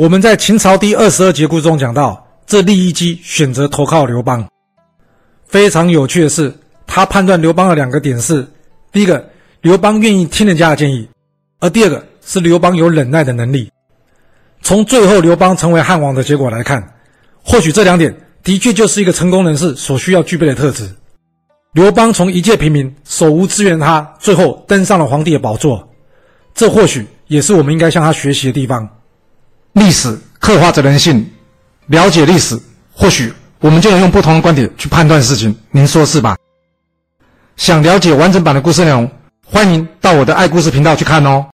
我们在秦朝第二十二节故中讲到，这利益基选择投靠刘邦。非常有趣的是，他判断刘邦的两个点是：第一个，刘邦愿意听人家的建议；而第二个是刘邦有忍耐的能力。从最后刘邦成为汉王的结果来看，或许这两点的确就是一个成功人士所需要具备的特质。刘邦从一介平民手无资源，他最后登上了皇帝的宝座，这或许也是我们应该向他学习的地方。历史刻画着人性，了解历史，或许我们就能用不同的观点去判断事情。您说是吧？想了解完整版的故事内容，欢迎到我的爱故事频道去看哦。